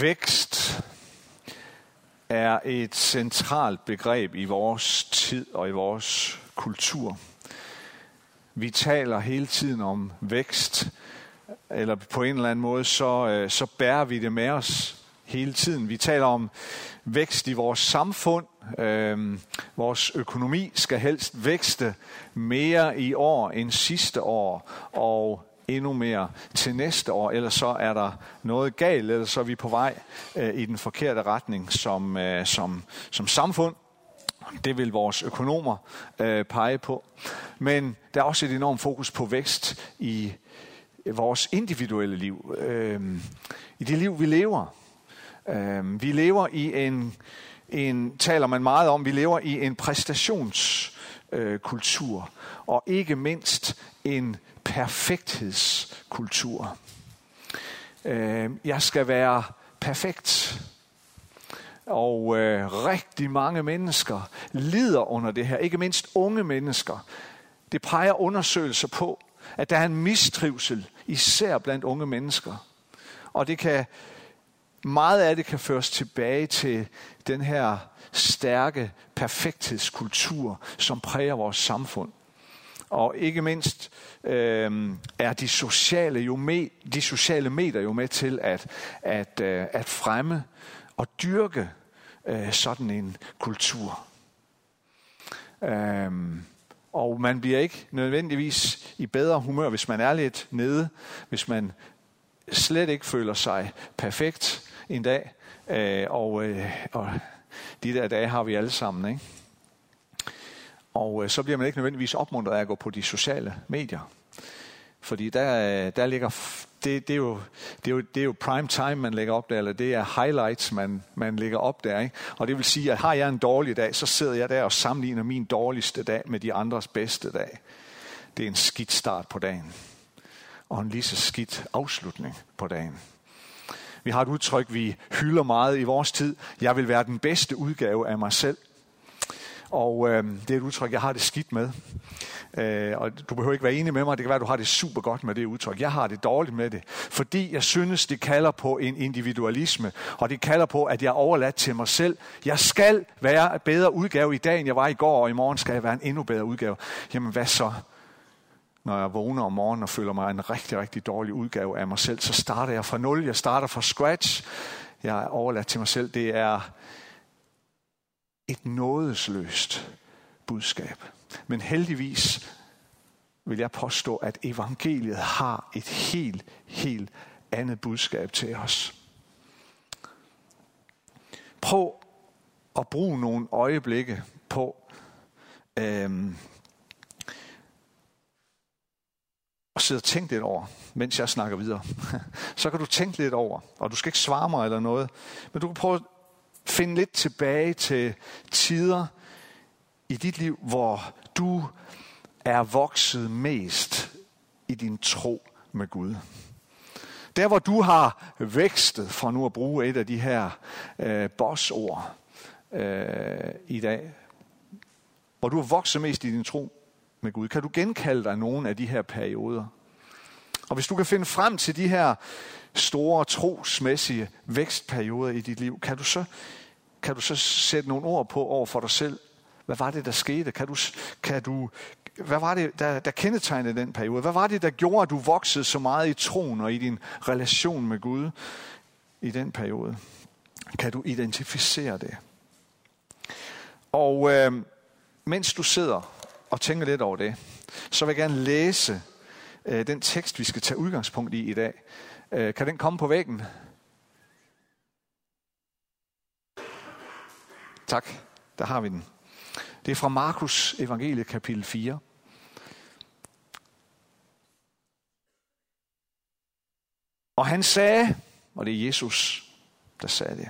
Vækst er et centralt begreb i vores tid og i vores kultur. Vi taler hele tiden om vækst, eller på en eller anden måde, så, øh, så bærer vi det med os hele tiden. Vi taler om vækst i vores samfund. Øhm, vores økonomi skal helst vækste mere i år end sidste år, og endnu mere til næste år, ellers så er der noget galt, eller så er vi på vej øh, i den forkerte retning som, øh, som, som samfund. Det vil vores økonomer øh, pege på. Men der er også et enormt fokus på vækst i vores individuelle liv. Øh, I det liv, vi lever. Øh, vi lever i en, en, taler man meget om, vi lever i en præstationskultur. Øh, og ikke mindst en perfekthedskultur. Øh, jeg skal være perfekt. Og øh, rigtig mange mennesker lider under det her, ikke mindst unge mennesker. Det peger undersøgelser på, at der er en mistrivsel, især blandt unge mennesker. Og det kan, meget af det kan føres tilbage til den her stærke perfekthedskultur, som præger vores samfund. Og ikke mindst øh, er de sociale, jo med, de sociale medier jo med til at, at, øh, at fremme og dyrke øh, sådan en kultur. Øh, og man bliver ikke nødvendigvis i bedre humør, hvis man er lidt nede, hvis man slet ikke føler sig perfekt en dag. Øh, og, øh, og de der dage har vi alle sammen, ikke? Og øh, så bliver man ikke nødvendigvis opmuntret af at gå på de sociale medier. Fordi der, øh, der ligger, det, det, er jo, det, er jo, det er jo prime time, man lægger op der, eller det er highlights, man, man lægger op der. Ikke? Og det vil sige, at har jeg en dårlig dag, så sidder jeg der og sammenligner min dårligste dag med de andres bedste dag. Det er en skidt start på dagen. Og en lige så skidt afslutning på dagen. Vi har et udtryk, vi hylder meget i vores tid. Jeg vil være den bedste udgave af mig selv. Og øh, det er et udtryk, jeg har det skidt med. Øh, og du behøver ikke være enig med mig, det kan være, at du har det super godt med det udtryk. Jeg har det dårligt med det, fordi jeg synes, det kalder på en individualisme, og det kalder på, at jeg er overladt til mig selv. Jeg skal være en bedre udgave i dag, end jeg var i går, og i morgen skal jeg være en endnu bedre udgave. Jamen hvad så? Når jeg vågner om morgenen og føler mig en rigtig, rigtig dårlig udgave af mig selv, så starter jeg fra nul. Jeg starter fra scratch. Jeg er overladt til mig selv. Det er et nådesløst budskab. Men heldigvis vil jeg påstå, at evangeliet har et helt, helt andet budskab til os. Prøv at bruge nogle øjeblikke på øhm, at sidde og tænke lidt over, mens jeg snakker videre. Så kan du tænke lidt over, og du skal ikke svare mig eller noget, men du kan prøve finde lidt tilbage til tider i dit liv, hvor du er vokset mest i din tro med Gud. Der hvor du har vækstet, for nu at bruge et af de her øh, bossord øh, i dag, hvor du har vokset mest i din tro med Gud, kan du genkalde dig nogle af de her perioder? Og hvis du kan finde frem til de her store trosmæssige vækstperioder i dit liv, kan du så, kan du så sætte nogle ord på over for dig selv? Hvad var det, der skete? Kan du, kan du, hvad var det, der, der kendetegnede den periode? Hvad var det, der gjorde, at du voksede så meget i troen og i din relation med Gud i den periode? Kan du identificere det? Og øh, mens du sidder og tænker lidt over det, så vil jeg gerne læse øh, den tekst, vi skal tage udgangspunkt i i dag. Øh, kan den komme på væggen? Tak, der har vi den. Det er fra Markus evangeliet kapitel 4. Og han sagde, og det er Jesus, der sagde det.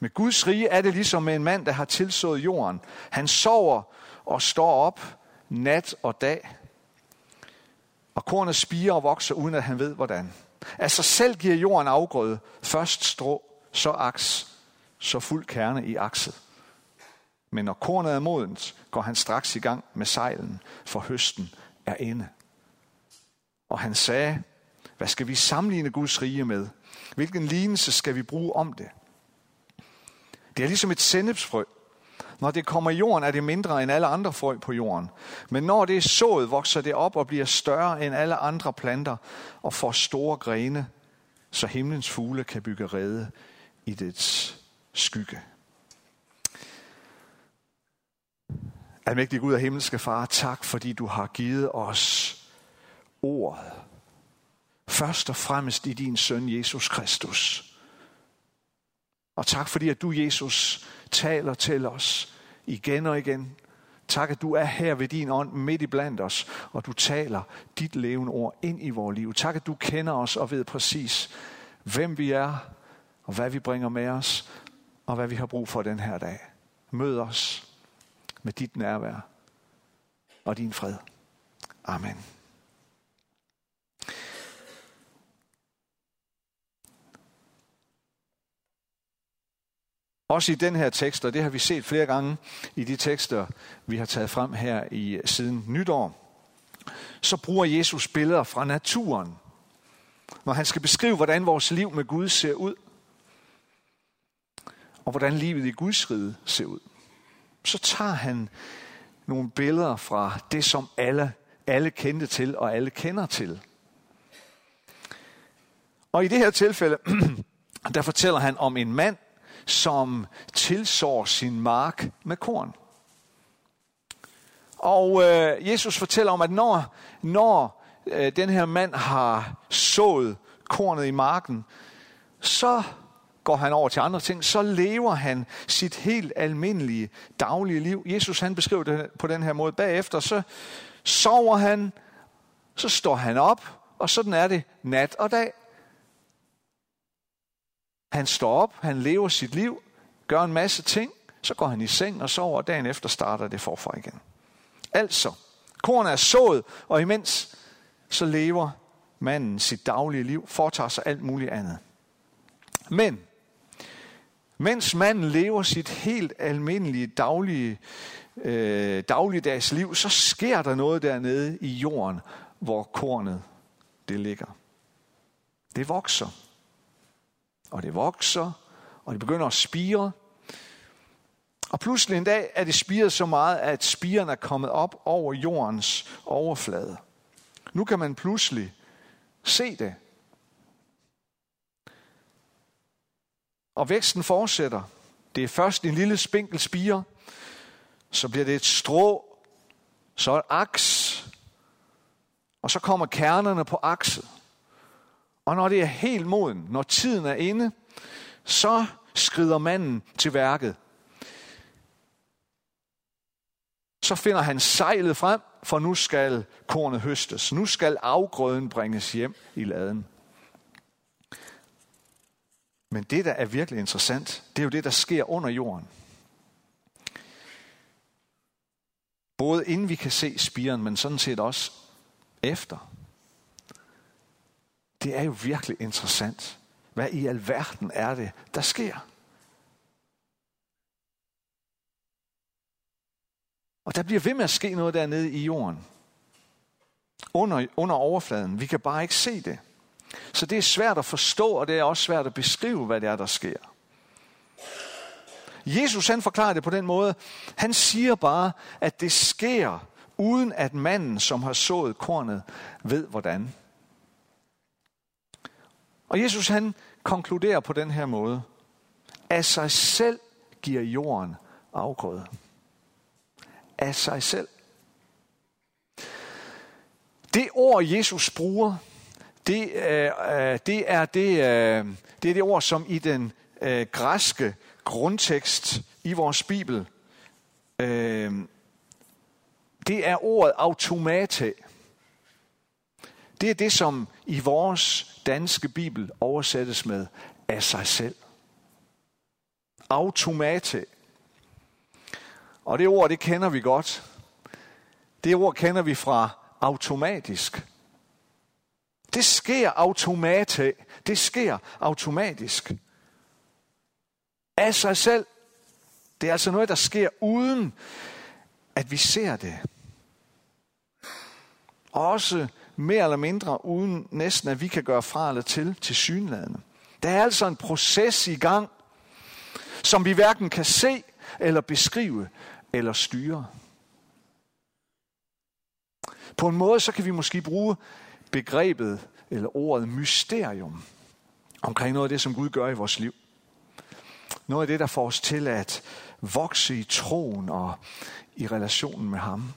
Med Guds rige er det ligesom med en mand, der har tilsået jorden. Han sover og står op nat og dag. Og kornet spiger og vokser, uden at han ved hvordan. Af sig selv giver jorden afgrøde. Først strå, så aks, så fuld kerne i akset. Men når kornet er modent, går han straks i gang med sejlen, for høsten er inde. Og han sagde, Hvad skal vi sammenligne Guds rige med? Hvilken lignelse skal vi bruge om det? Det er ligesom et sennepsfrø. Når det kommer i jorden, er det mindre end alle andre frø på jorden. Men når det er sået, vokser det op og bliver større end alle andre planter og får store grene, så himlens fugle kan bygge rede i dets skygge. Almægtig Gud og himmelske Far, tak fordi du har givet os ordet. Først og fremmest i din søn Jesus Kristus. Og tak fordi at du, Jesus, taler til os igen og igen. Tak, at du er her ved din ånd midt i blandt os, og du taler dit levende ord ind i vores liv. Tak, at du kender os og ved præcis, hvem vi er, og hvad vi bringer med os, og hvad vi har brug for den her dag. Mød os med dit nærvær og din fred. Amen. Også i den her tekst, og det har vi set flere gange i de tekster, vi har taget frem her i siden nytår, så bruger Jesus billeder fra naturen, når han skal beskrive, hvordan vores liv med Gud ser ud, og hvordan livet i Guds rige ser ud. Så tager han nogle billeder fra det, som alle, alle kendte til, og alle kender til. Og i det her tilfælde, der fortæller han om en mand, som tilsår sin mark med korn. Og øh, Jesus fortæller om, at når, når øh, den her mand har sået kornet i marken, så går han over til andre ting, så lever han sit helt almindelige daglige liv. Jesus han beskriver det på den her måde. Bagefter så sover han, så står han op, og sådan er det nat og dag. Han står op, han lever sit liv, gør en masse ting, så går han i seng og sover, og dagen efter starter det forfra igen. Altså, kornet er sået, og imens så lever manden sit daglige liv, foretager sig alt muligt andet. Men, mens manden lever sit helt almindelige daglige, øh, dagligdags liv, så sker der noget dernede i jorden, hvor kornet det ligger. Det vokser og det vokser, og det begynder at spire. Og pludselig en dag er det spiret så meget, at spiren er kommet op over jordens overflade. Nu kan man pludselig se det. Og væksten fortsætter. Det er først en lille spinkel spire, så bliver det et strå, så et aks, og så kommer kernerne på akset. Og når det er helt moden, når tiden er inde, så skrider manden til værket. Så finder han sejlet frem, for nu skal kornet høstes. Nu skal afgrøden bringes hjem i laden. Men det, der er virkelig interessant, det er jo det, der sker under jorden. Både inden vi kan se spiren, men sådan set også efter. Det er jo virkelig interessant. Hvad i alverden er det, der sker? Og der bliver ved med at ske noget dernede i jorden. Under, under overfladen. Vi kan bare ikke se det. Så det er svært at forstå, og det er også svært at beskrive, hvad det er, der sker. Jesus han forklarer det på den måde. Han siger bare, at det sker, uden at manden, som har sået kornet, ved hvordan. Og Jesus han konkluderer på den her måde. Af sig selv giver jorden afgrøde. Af sig selv. Det ord, Jesus bruger, det, øh, øh det, er, det, øh, det er det ord, som i den øh, græske grundtekst i vores Bibel, øh, det er ordet automate. Det er det, som i vores danske bibel oversættes med af sig selv. Automate. Og det ord, det kender vi godt. Det ord kender vi fra automatisk. Det sker automate. Det sker automatisk. Af sig selv. Det er altså noget, der sker uden, at vi ser det. Også mere eller mindre, uden næsten at vi kan gøre fra eller til, til synlædende. Der er altså en proces i gang, som vi hverken kan se eller beskrive eller styre. På en måde så kan vi måske bruge begrebet eller ordet mysterium omkring noget af det, som Gud gør i vores liv. Noget af det, der får os til at vokse i troen og i relationen med ham.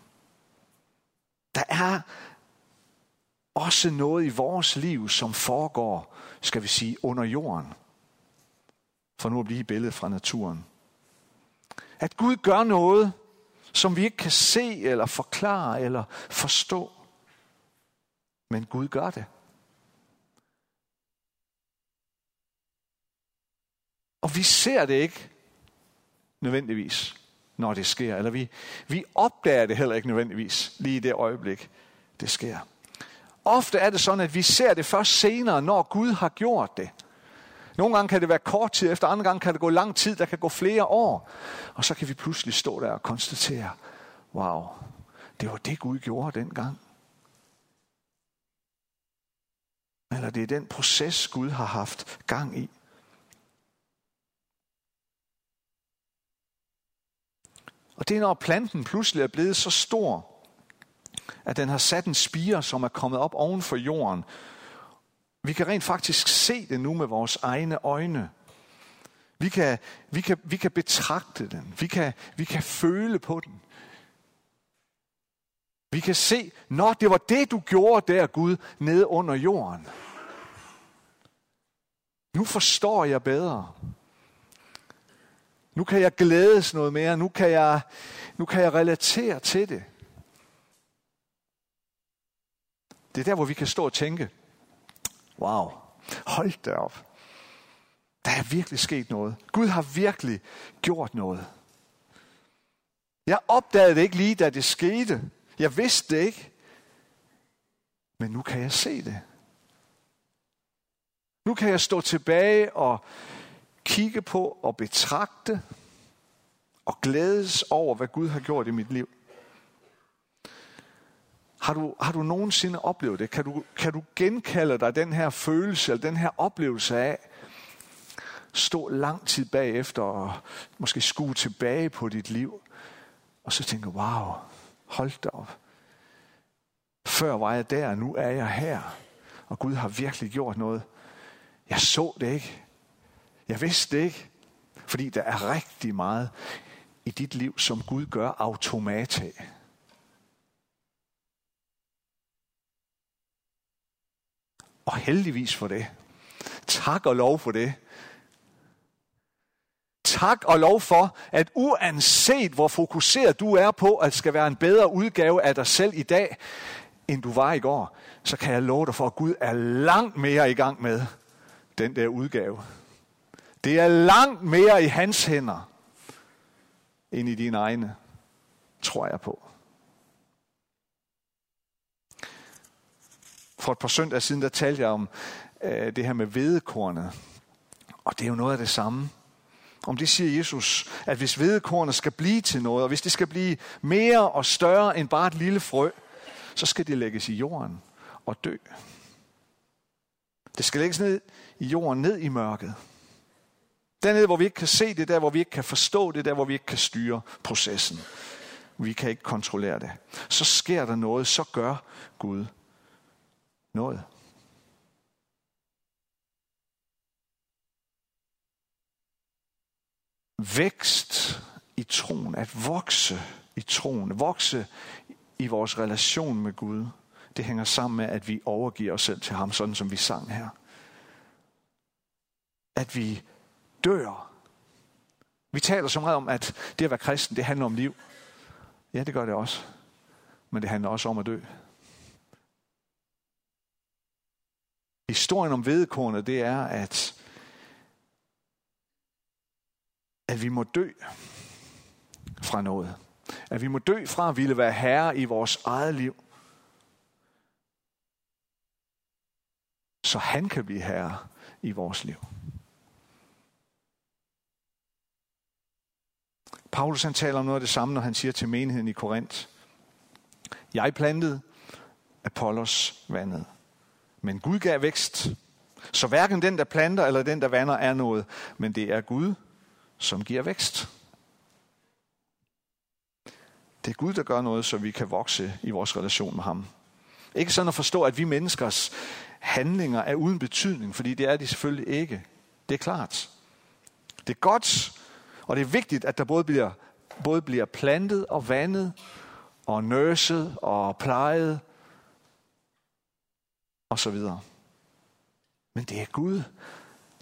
Der er også noget i vores liv, som foregår, skal vi sige, under jorden. For nu at blive billedet fra naturen. At Gud gør noget, som vi ikke kan se eller forklare eller forstå. Men Gud gør det. Og vi ser det ikke nødvendigvis, når det sker. Eller vi, vi opdager det heller ikke nødvendigvis lige i det øjeblik, det sker. Ofte er det sådan, at vi ser det først senere, når Gud har gjort det. Nogle gange kan det være kort tid efter, andre gange kan det gå lang tid, der kan gå flere år. Og så kan vi pludselig stå der og konstatere, wow, det var det Gud gjorde dengang. Eller det er den proces, Gud har haft gang i. Og det er, når planten pludselig er blevet så stor, at den har sat en spire, som er kommet op oven for jorden. Vi kan rent faktisk se det nu med vores egne øjne. Vi kan, vi kan, vi kan betragte den. Vi kan, vi kan føle på den. Vi kan se, når det var det, du gjorde der, Gud, nede under jorden. Nu forstår jeg bedre. Nu kan jeg glædes noget mere. Nu kan jeg, nu kan jeg relatere til det. Det er der, hvor vi kan stå og tænke, wow, hold da op. Der er virkelig sket noget. Gud har virkelig gjort noget. Jeg opdagede det ikke lige, da det skete. Jeg vidste det ikke. Men nu kan jeg se det. Nu kan jeg stå tilbage og kigge på og betragte og glædes over, hvad Gud har gjort i mit liv. Har du, har du nogensinde oplevet det? Kan du, kan du genkalde dig den her følelse, eller den her oplevelse af, stå lang tid bagefter og måske skue tilbage på dit liv, og så tænke, wow, hold da op. Før var jeg der, nu er jeg her. Og Gud har virkelig gjort noget. Jeg så det ikke. Jeg vidste det ikke. Fordi der er rigtig meget i dit liv, som Gud gør automatisk. Og heldigvis for det. Tak og lov for det. Tak og lov for, at uanset hvor fokuseret du er på, at skal være en bedre udgave af dig selv i dag, end du var i går, så kan jeg love dig for, at Gud er langt mere i gang med den der udgave. Det er langt mere i hans hænder, end i dine egne, tror jeg på. For et par søndage siden, der talte jeg om øh, det her med vedekornet. Og det er jo noget af det samme. Om det siger Jesus, at hvis vedekornet skal blive til noget, og hvis det skal blive mere og større end bare et lille frø, så skal det lægges i jorden og dø. Det skal lægges ned i jorden, ned i mørket. Dernede, hvor vi ikke kan se det, der hvor vi ikke kan forstå det, der hvor vi ikke kan styre processen. Vi kan ikke kontrollere det. Så sker der noget, så gør Gud noget. Vækst i troen, at vokse i troen, vokse i vores relation med Gud, det hænger sammen med, at vi overgiver os selv til ham, sådan som vi sang her. At vi dør. Vi taler så meget om, at det at være kristen, det handler om liv. Ja, det gør det også. Men det handler også om at dø. Historien om vedekornet, det er, at, at vi må dø fra noget. At vi må dø fra at ville være herre i vores eget liv. Så han kan blive herre i vores liv. Paulus han taler om noget af det samme, når han siger til menigheden i Korinth. Jeg plantede, Apollos vandet. Men Gud gav vækst. Så hverken den, der planter eller den, der vander, er noget. Men det er Gud, som giver vækst. Det er Gud, der gør noget, så vi kan vokse i vores relation med ham. Ikke sådan at forstå, at vi menneskers handlinger er uden betydning, fordi det er de selvfølgelig ikke. Det er klart. Det er godt, og det er vigtigt, at der både bliver, både bliver plantet og vandet, og nøset og plejet, og så videre. Men det er Gud.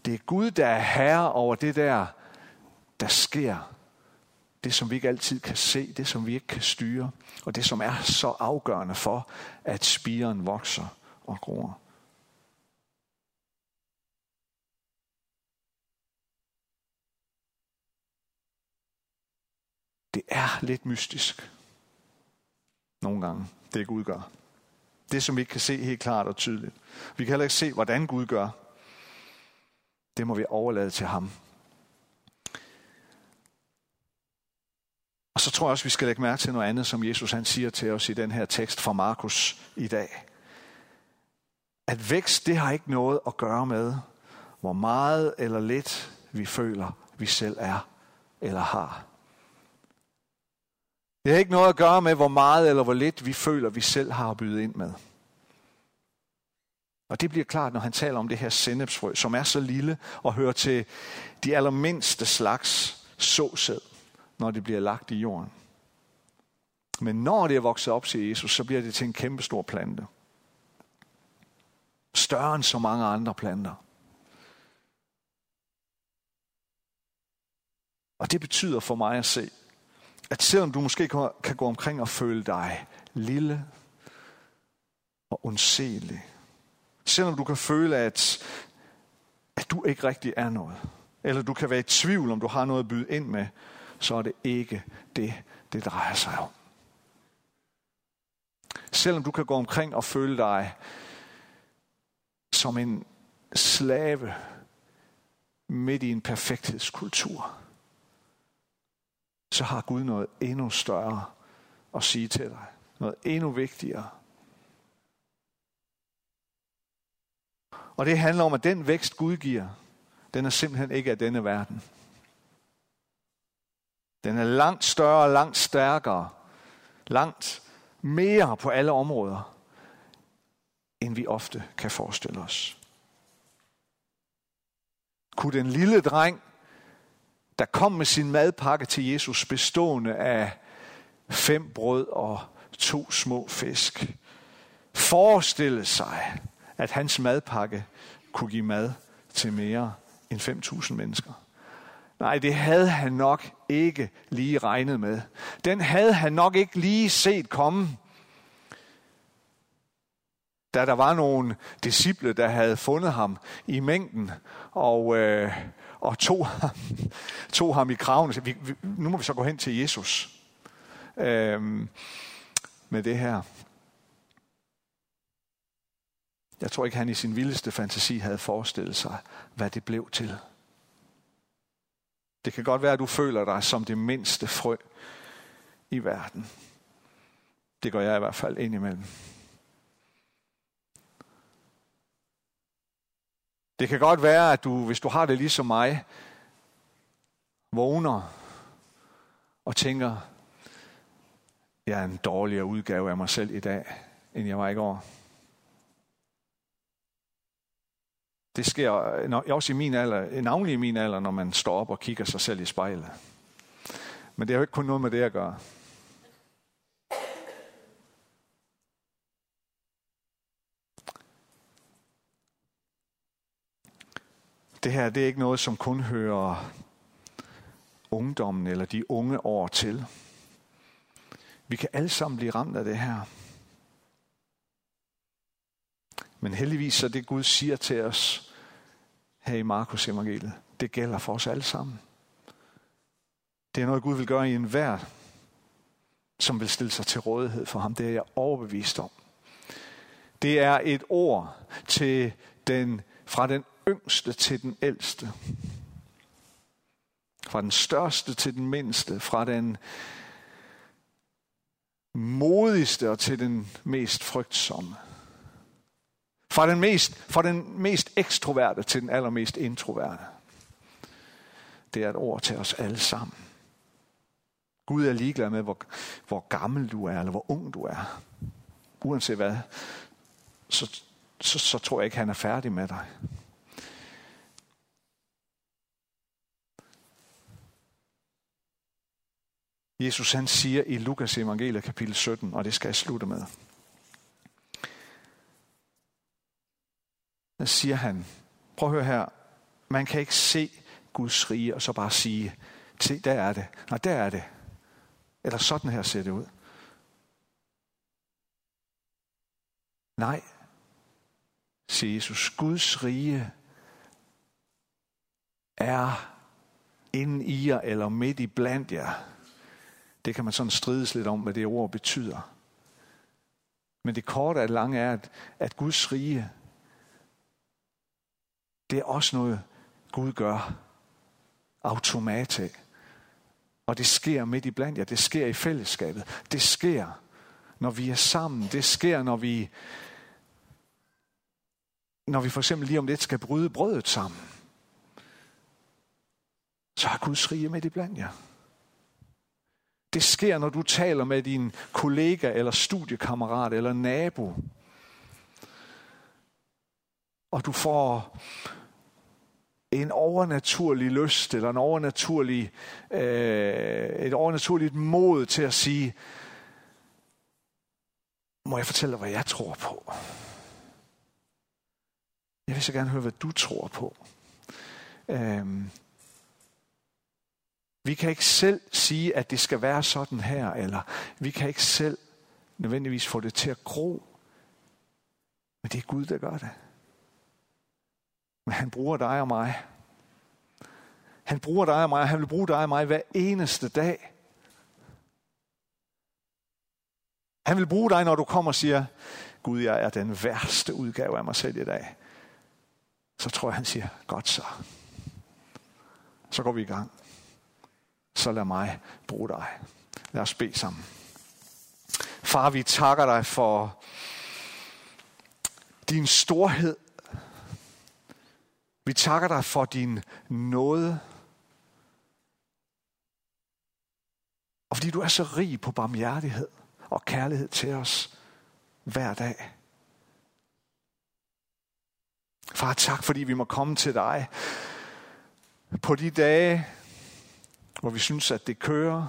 Det er Gud, der er herre over det der, der sker. Det, som vi ikke altid kan se, det, som vi ikke kan styre, og det, som er så afgørende for, at spiren vokser og gror. Det er lidt mystisk. Nogle gange, det Gud gør. Det, som vi ikke kan se helt klart og tydeligt. Vi kan heller ikke se, hvordan Gud gør. Det må vi overlade til ham. Og så tror jeg også, vi skal lægge mærke til noget andet, som Jesus han siger til os i den her tekst fra Markus i dag. At vækst, det har ikke noget at gøre med, hvor meget eller lidt vi føler, vi selv er eller har. Det har ikke noget at gøre med, hvor meget eller hvor lidt vi føler, vi selv har at byde ind med. Og det bliver klart, når han taler om det her sennepsfrø, som er så lille og hører til de allermindste slags såsæd, når det bliver lagt i jorden. Men når det er vokset op, siger Jesus, så bliver det til en kæmpe stor plante. Større end så mange andre planter. Og det betyder for mig at se, at selvom du måske kan gå omkring og føle dig lille og undselig, selvom du kan føle, at, at du ikke rigtig er noget, eller du kan være i tvivl, om du har noget at byde ind med, så er det ikke det, det drejer sig om. Selvom du kan gå omkring og føle dig som en slave midt i en perfekthedskultur, så har Gud noget endnu større at sige til dig. Noget endnu vigtigere. Og det handler om, at den vækst Gud giver, den er simpelthen ikke af denne verden. Den er langt større, langt stærkere, langt mere på alle områder, end vi ofte kan forestille os. Kunne den lille dreng der kom med sin madpakke til Jesus, bestående af fem brød og to små fisk. Forestille sig, at hans madpakke kunne give mad til mere end 5.000 mennesker. Nej, det havde han nok ikke lige regnet med. Den havde han nok ikke lige set komme. Da der var nogle disciple, der havde fundet ham i mængden, og øh, og tog ham, tog ham i kraven og sagde, vi, nu må vi så gå hen til Jesus øhm, med det her. Jeg tror ikke, han i sin vildeste fantasi havde forestillet sig, hvad det blev til. Det kan godt være, at du føler dig som det mindste frø i verden. Det gør jeg i hvert fald indimellem. Det kan godt være, at du, hvis du har det ligesom mig, vågner og tænker, jeg er en dårligere udgave af mig selv i dag, end jeg var i går. Det sker når, også i min alder, navnlig i min alder, når man står op og kigger sig selv i spejlet. Men det har jo ikke kun noget med det at gøre. Det her det er ikke noget, som kun hører ungdommen eller de unge år til. Vi kan alle sammen blive ramt af det her. Men heldigvis så det Gud siger til os her i Markus evangeliet, det gælder for os alle sammen. Det er noget, Gud vil gøre i enhver, som vil stille sig til rådighed for ham. Det er jeg overbevist om. Det er et ord til den, fra den yngste til den ældste. Fra den største til den mindste. Fra den modigste og til den mest frygtsomme. Fra den mest, fra den mest ekstroverte til den allermest introverte. Det er et ord til os alle sammen. Gud er ligeglad med, hvor, hvor gammel du er, eller hvor ung du er. Uanset hvad, så, så, så tror jeg ikke, han er færdig med dig. Jesus han siger i Lukas evangeliet kapitel 17, og det skal jeg slutte med. Der siger han, prøv at høre her, man kan ikke se Guds rige og så bare sige, se der er det, nej der er det, eller sådan her ser det ud. Nej, siger Jesus, Guds rige er inden i jer eller midt i blandt jer. Det kan man sådan strides lidt om, hvad det ord betyder. Men det korte og lange er, at, at Guds rige, det er også noget, Gud gør automatisk. Og det sker midt i blandt jer. Det sker i fællesskabet. Det sker, når vi er sammen. Det sker, når vi, når vi for eksempel lige om lidt skal bryde brødet sammen. Så har Guds rige midt i blandt jer. Det sker, når du taler med din kollega eller studiekammerat eller nabo. Og du får en overnaturlig lyst eller en overnaturlig, øh, et overnaturligt mod til at sige, må jeg fortælle dig, hvad jeg tror på? Jeg vil så gerne høre, hvad du tror på. Øhm, vi kan ikke selv sige, at det skal være sådan her, eller vi kan ikke selv nødvendigvis få det til at gro. Men det er Gud, der gør det. Men han bruger dig og mig. Han bruger dig og mig, og han vil bruge dig og mig hver eneste dag. Han vil bruge dig, når du kommer og siger, Gud, jeg er den værste udgave af mig selv i dag. Så tror jeg, han siger, godt så. Så går vi i gang. Så lad mig bruge dig. Lad os bede sammen. Far, vi takker dig for din storhed vi takker dig for din nåde. Og fordi du er så rig på barmhjertighed og kærlighed til os hver dag. Far, tak fordi vi må komme til dig på de dage, hvor vi synes, at det kører,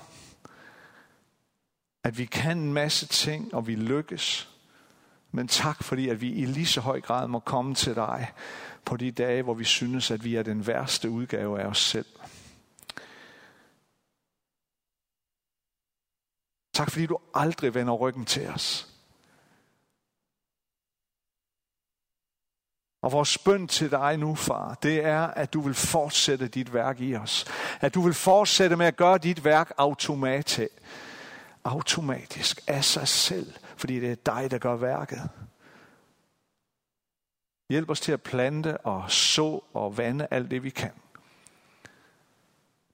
at vi kan en masse ting, og vi lykkes. Men tak fordi, at vi i lige så høj grad må komme til dig på de dage, hvor vi synes, at vi er den værste udgave af os selv. Tak fordi du aldrig vender ryggen til os. Og vores bøn til dig nu, far, det er, at du vil fortsætte dit værk i os. At du vil fortsætte med at gøre dit værk automatisk. Automatisk af sig selv, fordi det er dig, der gør værket. Hjælp os til at plante og så og vande alt det, vi kan.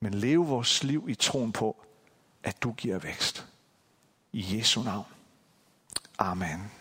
Men leve vores liv i troen på, at du giver vækst. I Jesu navn. Amen.